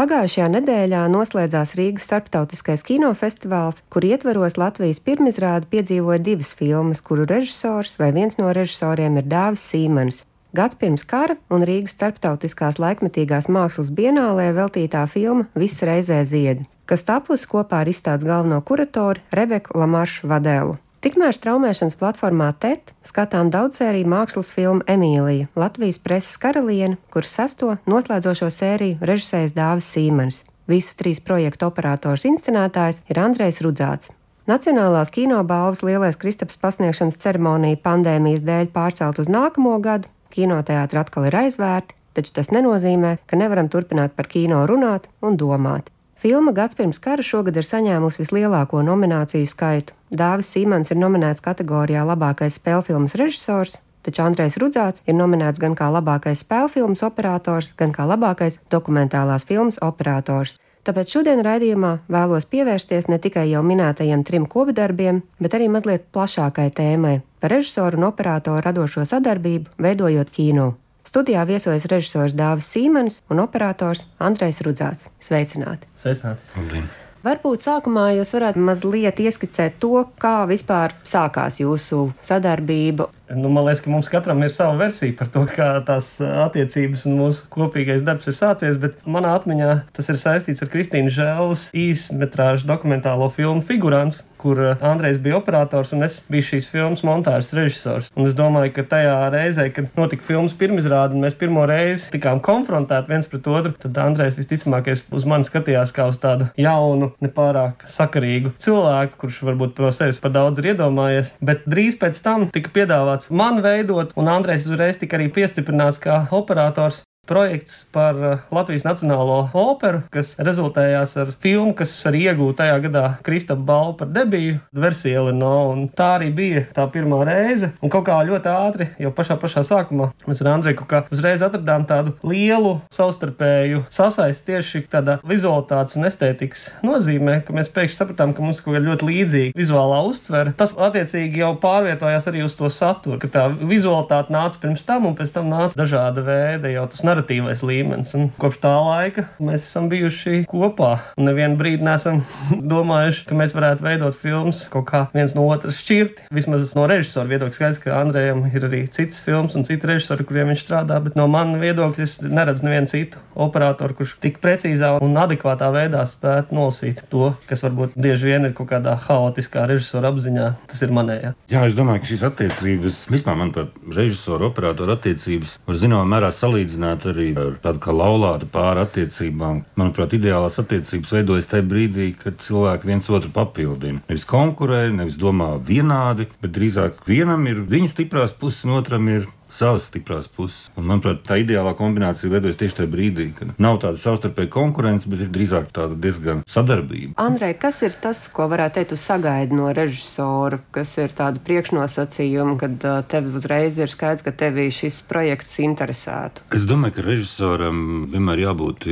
Pagājušajā nedēļā noslēdzās Rīgas starptautiskais kinofestivāls, kur ietveros Latvijas pirmizrādi piedzīvoja divas filmas, kuru režisors vai viens no režisoriem ir Dāvis Sīmans. Gads pirms kara un Rīgas starptautiskās laikmetīgās mākslas bienālē veltītā filma Viss reizē ziedi, kas tapusi kopā ar izstādes galveno kuratoru Rebeku Lamaršu Vadēlu. Tikmēr straumēšanas platformā TET skatām daudzsēriju mākslas filmu Emīlija, Latvijas preses karaliene, kuras sesto noslēdzošo sēriju režisējis Dāvis Sīmens. Visu trīs projektu operators inscenētājs ir Andrejs Rudzāts. Nacionālās kinobalvas lielais Kristaps pasniegšanas ceremonija pandēmijas dēļ pārcelt uz nākamo gadu, kinoteātri atkal ir aizvērti, taču tas nenozīmē, ka nevaram turpināt par kino runāt un domāt. Filma Gads pirms kara šogad ir saņēmusi vislielāko nomināciju skaitu. Dāvis Simons ir nominēts kategorijā labākais spēļfilmas režisors, taču Andrejs Rudzāts ir nominēts gan kā labākais spēļfilmas operators, gan kā labākais dokumentālās filmas operators. Tāpēc šodien raidījumā vēlos pievērsties ne tikai jau minētajiem trim kopdarbiem, bet arī mazliet plašākai tēmai par režisoru un operatoru radošo sadarbību, veidojot kino. Studijā viesojas režisors Dāvis Sīmans un operators Andrejs Rudzāts. Sveicināti! Sveicināti! Labdien. Varbūt sākumā jūs varētu mazliet ieskicēt to, kā vispār sākās jūsu sadarbība Nu, man liekas, ka mums katram ir sava versija par to, kā tās attiecības un mūsu kopīgais darbs ir sācies. Bet manā atmiņā tas ir saistīts ar Kristīnas Žēlas īsmetrāžu dokumentālo filmu Figurants, kur Andrejs bija operators un es biju šīs filmas montāžas režisors. Un es domāju, ka tajā reizē, kad notika filmas pirmizrāde un mēs pirmo reizi tikām konfrontēti viens pret otru, tad Andrejs visticamākais uz mani skatījās kā uz tādu jaunu, nepārāk sakarīgu cilvēku, kurš varbūt no sevis par daudz ir iedomājies. Bet drīz pēc tam tika piedāvāts man veidot, un Andrejs uzreiz tika arī piestiprināts kā operators projekts par eh, Latvijas Nacionālo operu, kas rezultējās ar filmu, kas arī iegūta tajā gadā Kristapa balvu par debiju versiju Elino. Tā arī bija tā pirmā reize. Un kaut kā ļoti ātri, jau pašā pašā sākumā, mēs ar Andreju uzreiz atradām tādu lielu savstarpēju sasaisti tieši tādā vizualitātes un estētikas nozīmē, ka mēs pēkšņi sapratām, ka mums kaut kā ļoti līdzīga vizuālā uztvere. Tas attiecīgi jau pārvietojās arī uz to saturu, ka tā vizualitāte nāca pirms tam un pēc tam nāca dažāda veida jau tas narratīvs narratīvais līmenis. Un kopš tā laika mēs esam bijuši kopā. Un nevienu brīdi nesam domājuši, ka mēs varētu veidot filmas kaut kā viens no otras šķirti. Vismaz no režisora viedokļa skaidrs, ka Andrejam ir arī citas filmas un citi režisori, kuriem viņš strādā. Bet no manas viedokļa es neredzu nevienu citu operatoru, kurš tik precīzā un adekvātā veidā spētu nolasīt to, kas varbūt bieži vien ir kaut kādā haotiskā režisora apziņā. Tas ir manējā. Jā, es domāju, ka šīs attiecības, vispār man par režisoru, operatoru attiecības, var zināmā mērā salīdzināt arī ar tādu kā laulātu pāri attiecībām. Manuprāt, ideālās attiecības veidojas tajā brīdī, kad cilvēki viens otru papildina. Nevis konkurē, nevis domā vienādi, bet drīzāk vienam ir viņa stiprās puses, un otram ir savas stiprās puses. Un, manuprāt, tā ideālā kombinācija veidojas tieši tajā brīdī, kad nav tāda savstarpēja konkurence, bet ir drīzāk tāda diezgan sadarbība. Andrej, kas ir tas, ko varētu teikt, sagaidi no režisora, kas ir tāda priekšnosacījuma, kad tev uzreiz ir skaidrs, ka tevi šis projekts interesētu? Es domāju, ka režisoram vienmēr jābūt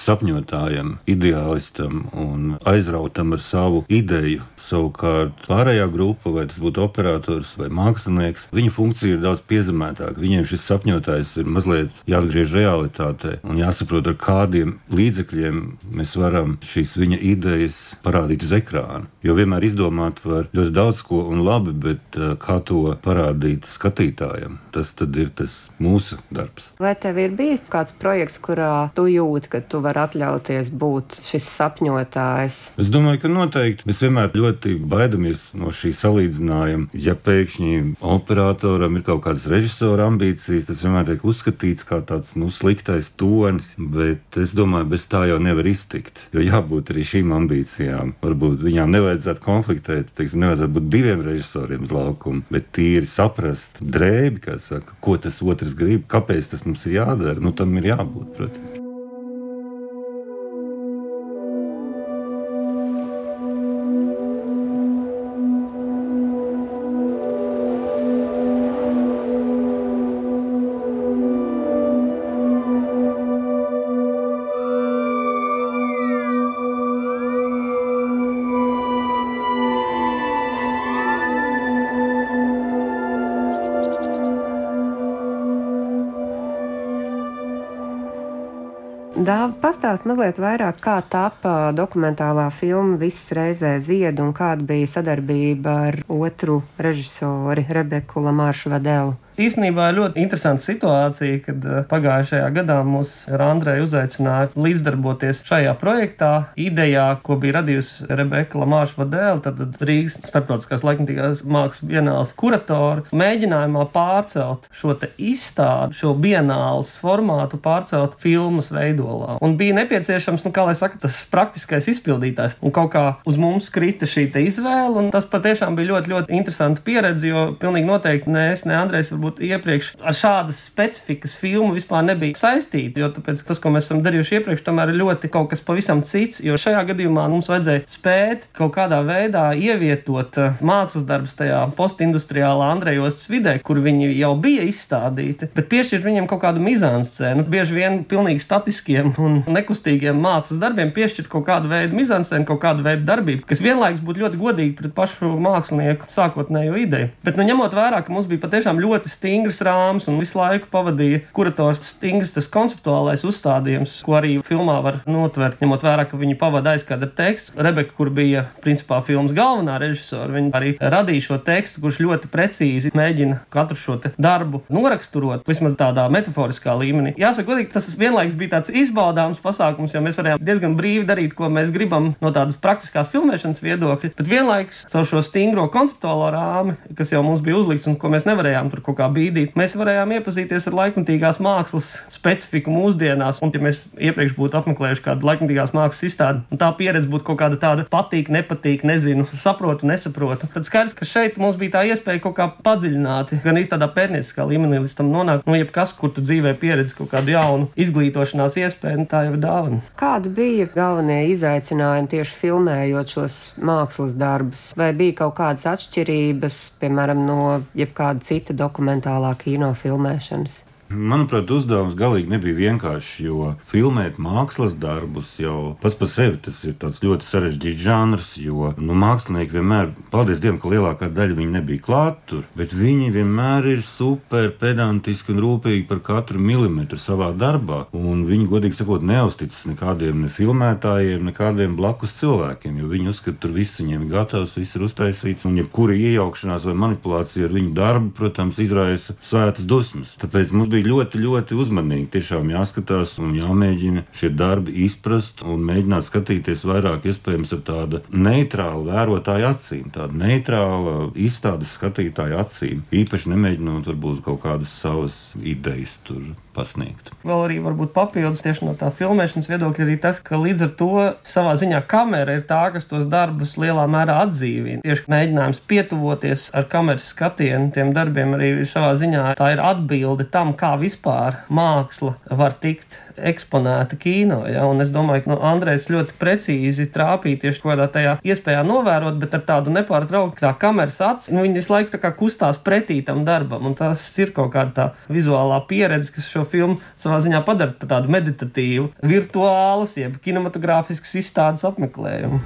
sapņotājam, ideālistam un aizrautam ar savu ideju. Savukārt pārējā grupa, vai tas būtu operators vai mākslinieks, viņa funkcija ir daudz piezemētāka vairāk. Viņiem šis sapņotājs ir mazliet jāatgriež realitātē un jāsaprot, ar kādiem līdzekļiem mēs varam šīs viņa idejas parādīt uz ekrāna. Jo vienmēr izdomāt var ļoti daudz ko un labi, bet uh, kā to parādīt skatītājam, tas ir tas mūsu darbs. Vai tev ir bijis kāds projekts, kurā tu jūti, ka tu vari atļauties būt šis sapņotājs? Es domāju, ka noteikti mēs vienmēr ļoti baidamies no šī salīdzinājuma. Ja pēkšņi operatoram ir kaut kāds režisors, autora ambīcijas, tas vienmēr tiek uzskatīts kā tāds nu, sliktais tonis, bet es domāju, bez tā jau nevar iztikt. Jo jābūt arī šīm ambīcijām. Varbūt viņām nevajadzētu konfliktēt, teiksim, nevajadzētu būt diviem režisoriem uz laukuma, bet tīri saprast drēbi, saka, ko tas otrs grib, kāpēc tas mums ir jādara. Nu, tam ir jābūt, protams. Pastāst mazliet vairāk, kā tapa dokumentālā filma Viss reizē zied un kāda bija sadarbība ar otru režisori Rebeku Lamāršu Vadelu. Īsnībā ir ļoti interesanta situācija, kad eh, pagājušajā gadā mūs ar Andreju uzaicināja līdzdarboties šajā projektā. Idejā, ko bija radījusi Rebeka Lamāša Vadēla, tad Rīgas starptautiskās laikmatīgās mākslas bienāles kuratori, mēģinājumā pārcelt šo izstādi, šo bienāles formātu, pārcelt filmas veidolā. Un bija nepieciešams, nu, kā lai saka, tas praktiskais izpildītājs. Un kaut kā uz mums krita šī izvēle, un tas patiešām bija ļoti, ļoti interesanti pieredze, jo pilnīgi noteikti ne es, ne Andrejs varbūt iepriekš ar šādas specifikas filmu vispār nebija saistīta. Jo tāpēc, tas, ko mēs esam darījuši iepriekš, tomēr ir ļoti kaut kas pavisam cits. Jo šajā gadījumā mums vajadzēja spēt kaut kādā veidā ievietot eh, mākslas darbus tajā postindustriālā Andrejostas vidē, kur viņi jau bija izstādīti, bet piešķirt viņiem kaut kādu mizānscēnu. Bieži vien pilnīgi statiskiem un nekustīgiem mākslas darbiem piešķirt kaut kādu veidu mizānscēnu, kaut kādu veidu darbību, kas vienlaikus būtu ļoti godīgi pret pašu mākslinieku sākotnējo ideju. Bet, nu, ņemot vērā, ka mums bija patiešām ļoti stingrs rāms un visu laiku pavadīja kurators stingrs tas konceptuālais uzstādījums, ko arī filmā var notvert, ņemot vērā, ka viņi pavada aizkadra tekstu. Rebeka, kur bija principā filmas galvenā režisora, viņa arī radīja šo tekstu, kurš ļoti precīzi mēģina katru šo darbu noraksturot, vismaz tādā metaforiskā līmenī. Jāsaka, godīgi, tas vienlaikus bija tāds izbaudāms pasākums, jo mēs varējām diezgan brīvi darīt, ko mēs gribam no tādas praktiskās filmēšanas viedokļa, bet vienlaikus caur šo stingro konceptuālo rāmi, kas jau mums bija uzlikts un ko mēs nevarējām tur kaut kā kā bīdīt, mēs varējām iepazīties ar laikmatīgās mākslas specifiku mūsdienās. Un, ja mēs iepriekš būtu apmeklējuši kādu laikmatīgās mākslas izstādi, un tā pieredze būtu kaut kāda tāda patīk, nepatīk, nezinu, saprotu, nesaprotu, tad skaidrs, ka šeit mums bija tā iespēja kaut kā padziļināti, gan īstenībā tādā pērnieciskā līmenī līdz tam nonākt. Nu, jebkas, kur tu dzīvē pieredzi kaut kādu jaunu izglītošanās iespēju, nu, tā jau ir dāvana. Kādi bija galvenie izaicinājumi tieši filmējot šos mākslas darbus? Vai bija kaut kādas atšķirības, piemēram, no jebkāda cita dokumenta? Dokumentālā kino filmēšanas. Manuprāt, uzdevums galīgi nebija vienkāršs, jo filmēt mākslas darbus jau pats par sevi tas ir ļoti sarežģīts žanrs. Jo nu, mākslinieki vienmēr, paldies Dievam, ka lielākā daļa viņi nebija klāt tur, bet viņi vienmēr ir super pedantiski un rūpīgi par katru milimetru savā darbā. Un viņi, godīgi sakot, neusticas nekādiem ne filmētājiem, nekādiem blakus cilvēkiem, jo viņi uzskata, tur viss viņiem ir gatavs, viss ir uztaisīts, un jebkura iejaukšanās vai manipulācija ar viņu darbu, protams, izraisa svētas dusmas. Tāpēc mums bija bija ļoti, ļoti uzmanīgi. Tiešām jāskatās un jāmēģina šie darbi izprast un mēģināt skatīties vairāk iespējams ar tādu neitrālu vērotāju acīm, tādu neitrālu izstādes skatītāju acīm. Īpaši nemēģinot varbūt kaut kādas savas idejas tur pasniegt. Vēl arī varbūt papildus tieši no tā filmēšanas viedokļa arī tas, ka līdz ar to savā ziņā kamera ir tā, kas tos darbus lielā mērā atdzīvina. Tieši mēģinājums pietuvoties ar kameras skatienu tiem darbiem arī savā ziņā tā ir atbilde tam, kā vispār māksla var tikt eksponēta kino. Ja? Un es domāju, ka nu, Andrejs ļoti precīzi trāpīja tieši kādā tajā iespējā novērot, bet ar tādu nepārtrauktu tā kameras acis, nu, viņi visu laiku kustās pretī tam darbam. Un tas ir kaut kāda tā vizuālā pieredze, kas šo filmu savā ziņā padara par tādu meditatīvu, virtuālas, jeb kinematogrāfiskas izstādes apmeklējumu.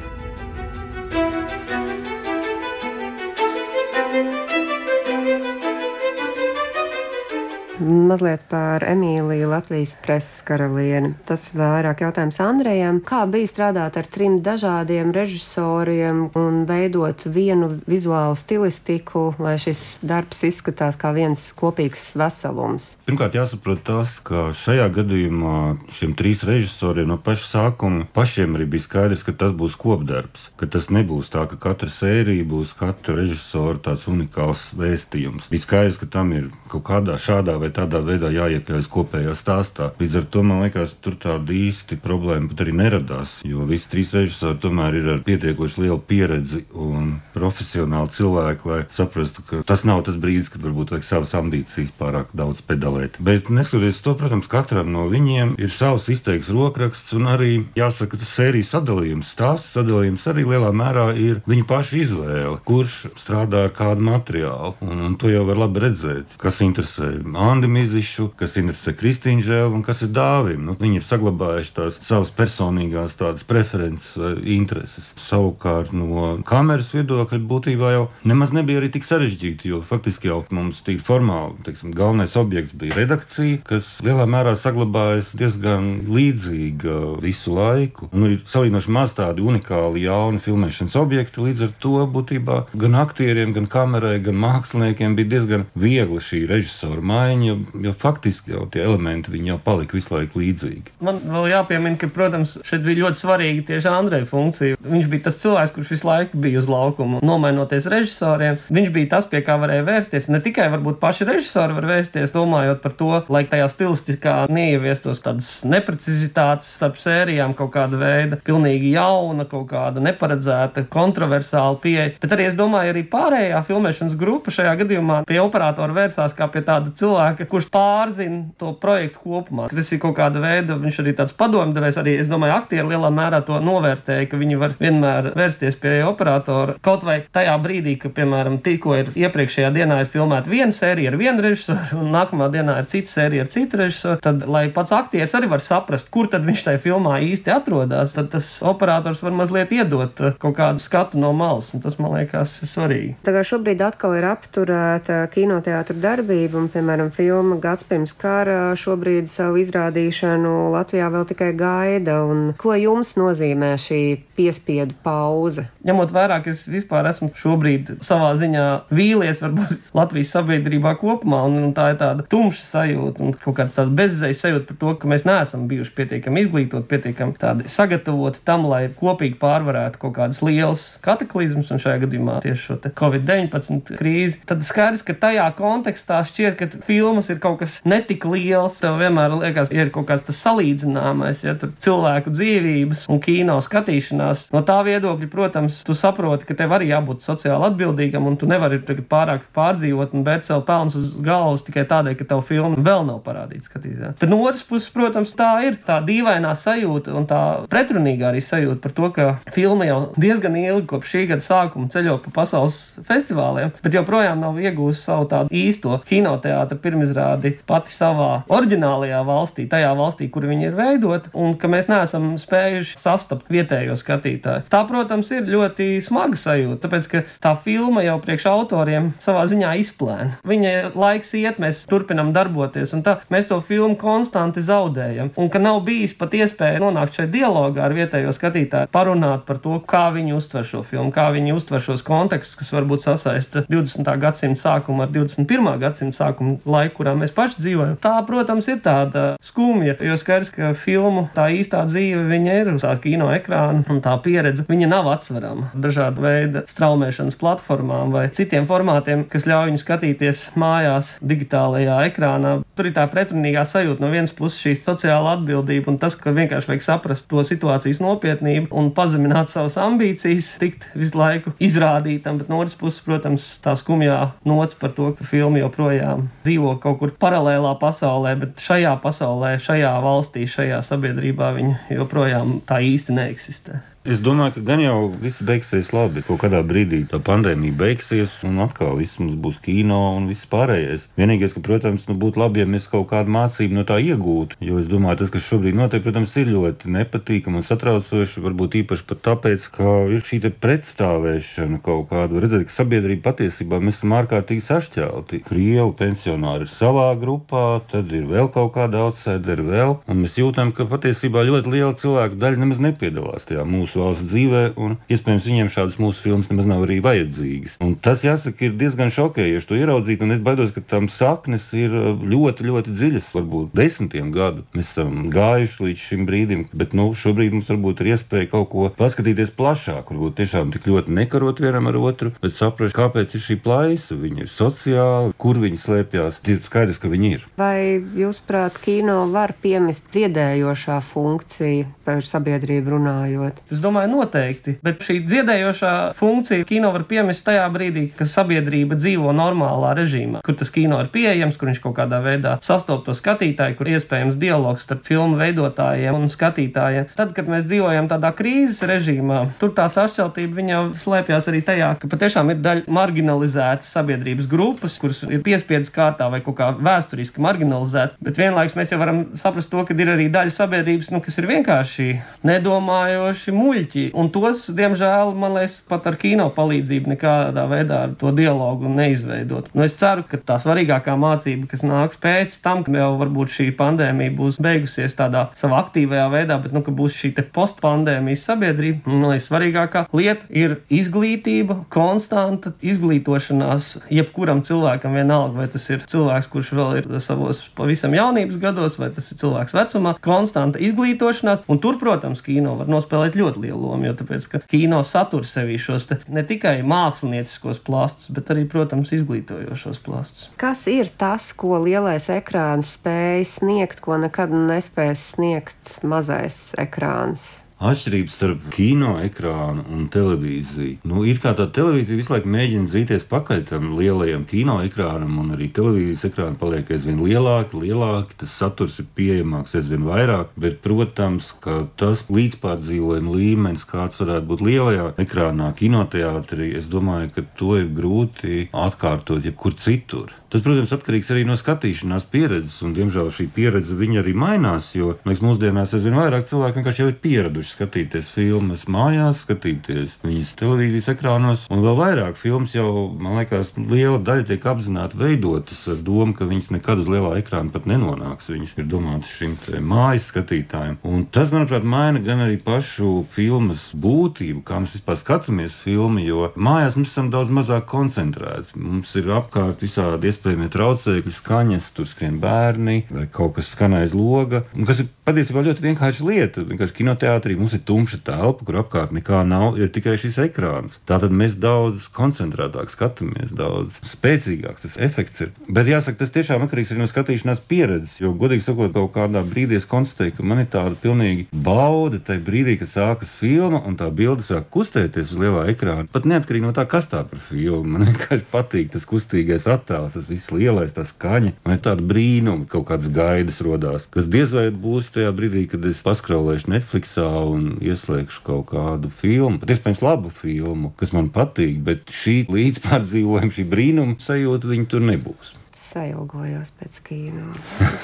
Mazliet par Emīliju Latvijas preses karalieni. Tas vairāk jautājums Andrejam. Kā bija strādāt ar trim dažādiem režisoriem un veidot vienu vizuālu stilistiku, lai šis darbs izskatās kā viens kopīgs veselums? Pirmkārt, jāsaprot tas, ka šajā gadījumā šiem trīs režisoriem no paša sākuma pašiem arī bija skaidrs, ka tas būs kopdarbs, ka tas nebūs tā, ka katra sērija būs katra režisora tāds unikāls vēstījums. Bija skaidrs, ka tam ir kaut kādā šādā vai vai tādā veidā jāiekļaujas kopējā stāstā. Līdz ar to man liekas, tur tāda īsti problēma pat arī neradās, jo visi trīs režisori tomēr ir ar pietiekoši lielu pieredzi un profesionāli cilvēki, lai saprastu, ka tas nav tas brīdis, kad varbūt vajag savas ambīcijas pārāk daudz pedalēt. Bet neskatoties to, protams, katram no viņiem ir savs izteikts rokraksts un arī jāsaka, tas sērijas sadalījums, stāsts sadalījums arī lielā mērā ir viņa paša izvēle, kurš strādā ar kādu materiālu. Un, un to jau var labi redzēt, kas interesē. Andi Mizišu, kas interesē Kristīnu Žēlu un kas ir Dāvim. Nu, viņi ir saglabājuši tās savas personīgās tādas preferences vai intereses. Savukārt no kameras viedokļa būtībā jau nemaz nebija arī tik sarežģīti, jo faktiski jau mums tīri formāli, teiksim, galvenais objekts bija redakcija, kas lielā mērā saglabājas diezgan līdzīga visu laiku. Un ir salīdzinoši maz tādi unikāli jauni filmēšanas objekti, līdz ar to būtībā gan aktieriem, gan kamerai, gan māksliniekiem bija diezgan viegli šī režisora maiņa, jo, jo faktiski jau tie elementi jau palika visu laiku līdzīgi. Man vēl jāpiemina, ka, protams, šeit bija ļoti svarīga tieši Andreja funkcija. Viņš bija tas cilvēks, kurš visu laiku bija uz laukuma, nomainoties režisoriem. Viņš bija tas, pie kā varēja vērsties. Ne tikai varbūt paši režisori var vērsties, domājot par to, lai tajā stilistiskā neieviestos tādas neprecizitātes starp sērijām, kaut kāda veida pilnīgi jauna, kaut kāda neparedzēta, kontroversāla pieeja. Bet arī es domāju, arī pārējā filmēšanas grupa šajā gadījumā pie operatora vērsās kā pie tāda cilvēka, kurš pārzina to projektu kopumā. Tas ir kaut kāda veida, viņš arī tāds padomdevējs, arī es domāju, aktieri lielā mērā to novērtēja, ka viņi var vienmēr vērsties pie operatora. Kaut vai tajā brīdī, ka, piemēram, tikko ir iepriekšējā dienā ir filmēta viena sērija ar vienu režisoru, un nākamā dienā ir cita sērija ar citu režisoru, tad, lai pats aktieris arī var saprast, kur tad viņš tajā filmā īsti atrodas, tad tas operators var mazliet iedot kaut kādu skatu no malas, un tas man liekas svarīgi. Tā kā šobrīd atkal ir apturēta kinoteātra darbība, un, piemēram, filma Gads pirms kara šobrīd savu izrādīšanu Latvijā vēl tikai gaida, un ko jums nozīmē šī piespiedu pauze? Ņemot vērā, ka es vispār esmu šobrīd savā ziņā vīlies varbūt Latvijas sabiedrībā kopumā, un, un tā ir tāda tumša sajūta un kaut kāda bezizējas sajūta par to, ka mēs neesam bijuši pietiekami izglītoti, pietiekami tādi sagatavoti tam, lai kopīgi pārvarētu kaut kādas lielas kataklizmas, un šajā gadījumā tieši šo Covid-19 krīzi. Tad skaidrs, ka tajā kontekstā šķiet, ka filmas ir kaut kas netik liels. Tev vienmēr liekas, ir kaut kāds tas salīdzināmais, ja tur cilvēku dzīvības un kino skatīšanās. No tā viedokļa, protams, tu saproti, ka tev arī jābūt sociāli atbildīgam, un tu nevari pārāk pārdzīvot un bērt sev pelnus uz galvas tikai tādēļ, ka tev filma vēl nav parādīta skatītājai. Bet no otras puses, protams, tā ir tā dīvainā sajūta un tā pretrunīgā arī sajūta par to, ka filma jau diezgan ilgi kopš šī gada sākuma ceļo pa pasaules festivāliem, bet joprojām nav iegūst savu tādu īsto kinoteātra pirmizrādi pati savā oriģinālajā valstī, tajā valstī, kur viņi ir veidoti, un ka mēs neesam spējuši sastapt vietējo skatītāju. Tā, protams, ir ļoti smaga sajūta, tāpēc ka tā filma jau priekš autoriem savā ziņā izplēna. Viņa laiks iet, mēs turpinam darboties, un tā mēs to filmu konstanti zaudējam, un ka nav bijis pat iespēja nonākt šeit dialogā ar vietējo skatītāju, parunāt par to, kā viņi uztver šo filmu, kā viņi uztver šos kontekstus, kas varbūt sasaista 20. gadsimta sākumu ar 21. gadsimta sākumu laiku, kurā mēs paši dzīvojam. Tā, protams, ir tāda skumja, jo skaidrs, ka filmu tā īstā dzīve viņa ir uz tā kino ekrāna, un tā pieredze viņa nav atsverama dažādu veidu straumēšanas platformām vai citiem formātiem, kas ļauj viņu skatīties mājās, digitālajā ekrānā. Tur ir tā pretrunīgā sajūta no vienas puses šī sociāla atbildība un tas, ka vienkārši vajag saprast to situācijas nopietnību un pazemināt savas ambīcijas, tikt visu laiku izrādītam, bet no otras puses, protams, tā skumjā nots par to, ka filma joprojām dzīvo kaut kur paralēlā pasaulē, bet šajā pasaulē, šajā valstī, šajā sabiedrībā viņa joprojām tā īsti neeksistē. Es domāju, ka gan jau viss beigsies labi. Kaut kādā brīdī tā pandēmija beigsies, un atkal viss mums būs kino un viss pārējais. Vienīgais, ka, protams, nu, būtu labi, ja mēs kaut kādu mācību no tā iegūtu. Jo es domāju, tas, kas šobrīd notiek, protams, ir ļoti nepatīkami un satraucoši. Varbūt īpaši pat tāpēc, ka ir šī pretstāvēšana kaut kāda. Redzēt, ka sabiedrība patiesībā mēs esam ārkārtīgi sašķelti. Krievu pensionāri ir savā grupā, tad ir vēl kaut kāda outsideri vēl, un mēs jūtam, ka patiesībā ļoti liela cilvēku daļa nemaz nepiedalās tajā mūsu valsts dzīvē, un iespējams viņiem šādas mūsu filmas nemaz nav arī vajadzīgas. Un tas, jāsaka, ir diezgan šokējoši to ieraudzīt, un es baidos, ka tam saknes ir ļoti, ļoti dziļas, varbūt desmitiem gadu. Mēs esam gājuši līdz šim brīdim, bet nu, šobrīd mums varbūt ir iespēja kaut ko paskatīties plašāk, varbūt tiešām tik ļoti nekarot vienam ar otru, bet saprast, kāpēc ir šī plaisa. Viņi ir sociāli, kur viņi slēpjas. Ir skaidrs, ka viņi ir. Vai jūs prāt, kino var piemest dziedējošā funkcija par sabiedrību runājot? Tas Es domāju, noteikti. Bet šī dziedējošā funkcija kino var piemest tajā brīdī, kad sabiedrība dzīvo normālā režīmā, kur tas kino ir pieejams, kur viņš kaut kādā veidā sastop to skatītāju, kur iespējams dialogs starp filmu veidotājiem un skatītājiem. Tad, kad mēs dzīvojam tādā krīzes režīmā, tur tā sašķeltība jau slēpjas arī tajā, ka patiešām ir daļa marginalizētas sabiedrības grupas, kuras ir piespiedas kārtā vai kaut kā vēsturiski marginalizētas. Bet vienlaikus mēs jau varam saprast to, ka ir arī daļa sabiedrības, nu, kas ir vienkārši nedomājoši muļķi. Un tos, diemžēl, man liekas, pat ar kino palīdzību nekādā veidā ar to dialogu neizveidot. Nu, es ceru, ka tā svarīgākā mācība, kas nāks pēc tam, ka jau varbūt šī pandēmija būs beigusies tādā savā aktīvajā veidā, bet nu, ka būs šī postpandēmijas sabiedrība, man liekas, svarīgākā lieta ir izglītība, konstanta izglītošanās jebkuram cilvēkam vienalga, vai tas ir cilvēks, kurš vēl ir savos pavisam jaunības gados, vai tas ir cilvēks vecumā, konstanta izglītošanās, un tur, protams, kino var nospēlēt ļoti lielu lomu, jo tāpēc, ka kino satur sevī šos ne tikai mākslinieciskos plāstus, bet arī, protams, izglītojošos plāstus. Kas ir tas, ko lielais ekrāns spēj sniegt, ko nekad nespēs sniegt mazais ekrāns? Atšķirība starp kino ekrānu un televīziju. Nu, ir kā tā televīzija visu laiku mēģina zīties pakaļ tam lielajam kino ekrānam, un arī televīzijas ekrāna paliek aizvien lielāki, lielāki. Tas saturs ir pieejamāks aizvien vairāk, bet, protams, ka tas līdzpārdzīvojuma līmenis, kāds varētu būt lielajā ekrānā, kinoteātrī, es domāju, ka to ir grūti atkārtot jebkur citur. Tas, protams, atkarīgs arī no skatīšanās pieredzes, un, diemžēl, šī pieredze arī mainās. Jo, liekas, mūsdienās aizvien vairāk cilvēku vienkārši jau ir pieraduši skatīties filmas mājās, skatīties viņas televīzijas ekrānos, un vēl vairāk filmas jau, man liekas, liela daļa tiek apzināti veidotas ar domu, ka viņas nekad uz lielā ekrāna pat nenonāks. Viņas ir domātas šim mājas skatītājiem. Un tas, manuprāt, maina gan arī pašu filmas būtību, kā mēs vispār skatāmies filmu, jo mājās mēs esam daudz mazāk koncentrēti. Mums ir apkārt visādi iespējamie traucēkļi, skaņas, tur skrien bērni vai kaut kas skan aiz loga. Un, kas ir patiesībā ļoti vienkārša lieta. Vienkārši kinoteātrī mums ir tumša telpa, kur apkārt nekā nav, ir tikai šis ekrāns. Tātad mēs daudz koncentrētāk skatāmies, daudz spēcīgāk tas efekts ir. Bet jāsaka, tas tiešām atkarīgs arī no skatīšanās pieredzes. Jo, godīgi sakot, kaut kādā brīdī es konstatēju, ka man ir tāda pilnīgi bauda tajā brīdī, kad sākas filma un tā bilde sāk kustēties uz lielā ekrāna. Pat neatkarīgi no tā, kas tā par filmu. Man vienkārši patīk tas kustīgais attēls, tas viss lielais, tā skaņa. Man ir tāda brīnuma, kaut kādas gaidas rodās, kas diez vai būs tajā brīdī, kad es paskraulēšu Netflixā un ieslēgšu kaut kādu filmu, pat iespējams labu filmu, kas man patīk, bet šī līdzpārdzīvojuma, šī brīnuma sajūta viņa tur nebūs. Sailgojos pēc kino.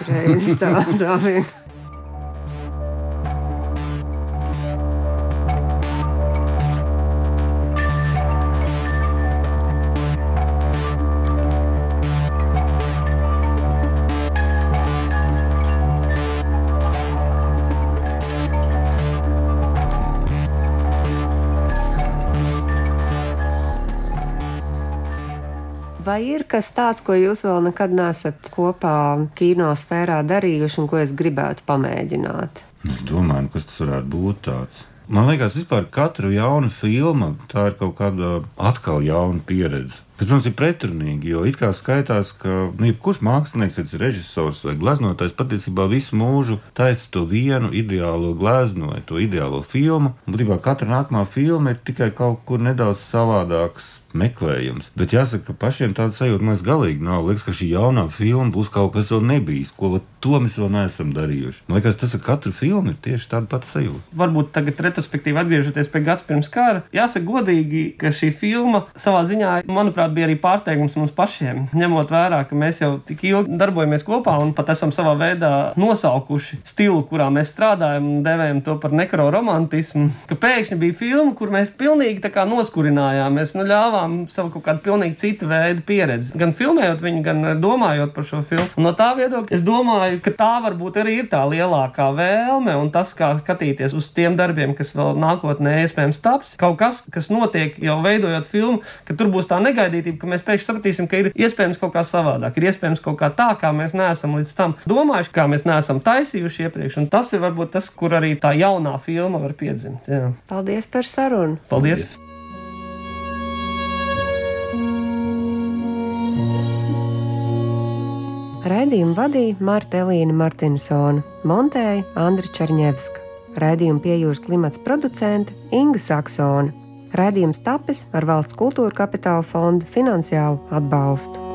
Reiz tā, tā vienkārši. Vai ir kas tāds, ko jūs vēl nekad neesat kopā kinosfērā darījuši un ko es gribētu pamēģināt? Es domāju, kas tas varētu būt tāds. Man liekas, vispār katra jauna filma tā ir kaut kāda atkal jauna pieredze. Tas, protams, ir pretrunīgi, jo it kā skaitās, ka nu, jebkurš mākslinieks, vai režisors vai gleznotājs patiesībā visu mūžu taisa to vienu ideālo gleznu vai to ideālo filmu. Būtībā katra nākamā filma ir tikai kaut kur nedaudz savādāks meklējums. Bet jāsaka, ka pašiem tāda sajūta mēs galīgi nav. Liekas, ka šī jaunā filma būs kaut kas vēl nebijis, ko to mēs vēl neesam darījuši. Man liekas, tas ar katru filmu ir tieši tāda pati sajūta. Varbūt tagad, retrospektīvi atgriežoties pie gads pirms kara, jāsaka godīgi, ka šī filma savā ziņā, manuprāt, bija arī pārsteigums mums pašiem. Ņemot vērā, ka mēs jau tik ilgi darbojamies kopā un pat esam savā veidā nosaukuši stilu, kurā mēs strādājam un devējam to par nekroromantismu, ka pēkšņi bija filma, kur mēs pilnīgi noskurinājāmies, nu ļāvām guvām savu kaut kādu pilnīgi citu veidu pieredzi. Gan filmējot viņu, gan eh, domājot par šo filmu. Un no tā viedokļa es domāju, ka tā varbūt arī ir tā lielākā vēlme un tas, kā skatīties uz tiem darbiem, kas vēl nākotnē iespējams taps. Kaut kas, kas notiek jau veidojot filmu, ka tur būs tā negaidītība, ka mēs pēkšņi sapratīsim, ka ir iespējams kaut kā savādāk, ir iespējams kaut kā tā, kā mēs neesam līdz tam domājuši, kā mēs neesam taisījuši iepriekš. Un tas ir varbūt tas, kur arī tā jaunā filma var piedzimt. Jā. Paldies par sarunu! Paldies! Paldies. Raidījumu vadīja Marta Elīna Martinsona, montēja Andra Černievska. Raidījuma piejūras klimats producente Inga Saksona. Raidījums tapis ar valsts kultūra kapitāla fonda finansiālu atbalstu.